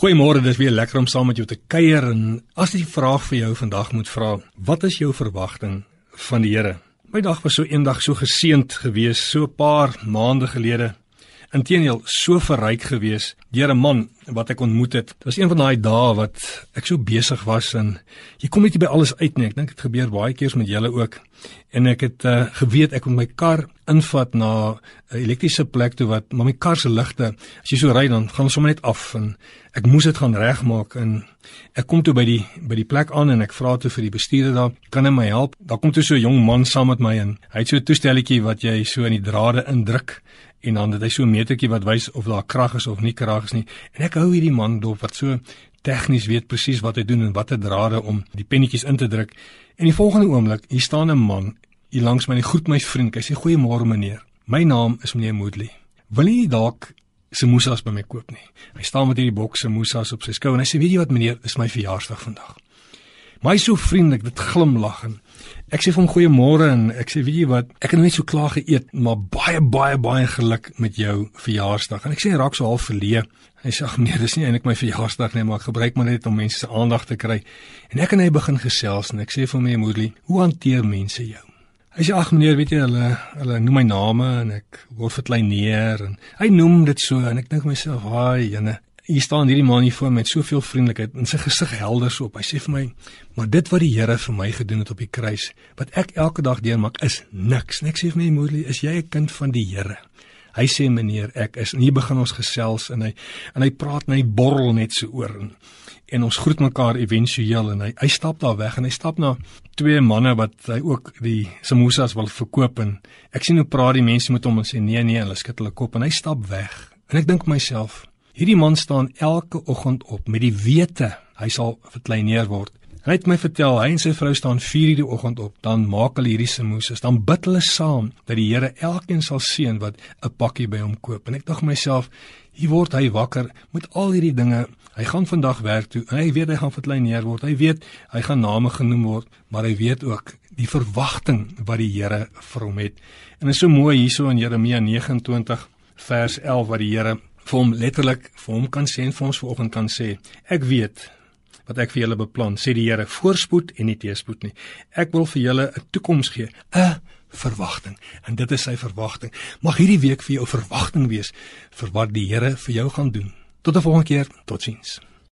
Goeiemôre, dis weer lekker om saam met jou te kuier en as die vraag vir jou vandag moet vra, wat is jou verwagting van die Here? My dag was so eendag so geseënd geweest, so 'n paar maande gelede. Inteendeel, so verryk geweest deur 'n man wat ek ontmoet het. Dit was een van daai dae wat ek so besig was en jy kom net nie by alles uit nie. Ek dink dit gebeur baie keer met julle ook. En ek het uh, geweet ek moet my kar invat na 'n elektriese plek toe wat maar my kar se ligte, as jy so ry dan gaan sommer net af en ek moes dit gaan regmaak en ek kom toe by die by die plek aan en ek vra toe vir die bestuurder daar, kan hy my help? Daar kom toe so 'n jong man saam met my en hy het so 'n toestelletjie wat jy so in die drade indruk en dan het hy so 'n metertjie wat wys of daar krag is of nie krag is nie. En ek hou hierdie man dop wat so tegnies weet presies wat hy doen en watter drade om die pennetjies in te druk. En die volgende oomblik, hier staan 'n man hier langs my, 'n groet my vriend. Hy sê goeiemôre meneer. My naam is meneer Moodley. Wil jy dalk samosas by my koop nie? Hy staan met hierdie boks samosas op sy skou en hy sê weet jy wat meneer, dis my verjaarsdag vandag. My so vriendelik, dit glimlag en ek sê vir hom goeiemôre en ek sê weet jy wat, ek het net so klaar geëet, maar baie baie baie geluk met jou verjaarsdag. En ek sê raak so half verleë. Hy sê ag nee, dis nie eintlik my verjaarsdag nie, maar ek gebruik maar net om mense se aandag te kry. En ek en hy begin gesels en ek sê vir hom, Moodley, hoe hanteer mense jou? Hy sê ag meneer, weet jy hulle hulle noem my name en ek word verkleineer en hy noem dit so en ek dink myself, "Haai, jene, Hier staan hierdie man hier voor met soveel vriendelikheid en sy gesig helder so op. Hy sê vir my, "Maar dit wat die Here vir my gedoen het op die kruis, wat ek elke dag deurmaak, is niks." Net sê vir my, "Moedlie, is jy 'n kind van die Here?" Hy sê, "Meneer, ek is." En hier begin ons gesels en hy en hy praat en hy borrel net so oor en, en ons groet mekaar éventueel en hy hy stap daar weg en hy stap na twee manne wat hy ook die samosas wil verkoop en ek sien hoe praat die mense met hom en sê, "Nee, nee," hulle skud hulle kop en hy stap weg. En ek dink myself, Hierdie man staan elke oggend op met die wete hy sal verkleineer word. Hy het my vertel hy en sy vrou staan 4:00 die oggend op, dan maak hulle hierdie samosas, dan bid hulle saam dat die Here elkeen sal seën wat 'n pakkie by hom koop. En ek dink myself, hier word hy wakker met al hierdie dinge. Hy gaan vandag werk toe en hy weet hy gaan verkleineer word. Hy weet hy gaan name genoem word, maar hy weet ook die verwagting wat die Here vir hom het. En dit is so mooi hierso in Jeremia 29 vers 11 wat die Here vir hom letterlik vir hom kan sê en vir ons vanoggend kan sê ek weet wat ek vir julle beplan sê die Here voorspoed en nie teëspoed nie. Ek wil vir julle 'n toekoms gee 'n verwagting. En dit is sy verwagting. Mag hierdie week vir jou verwagting wees vir wat die Here vir jou gaan doen. Tot 'n volgende keer. Totsiens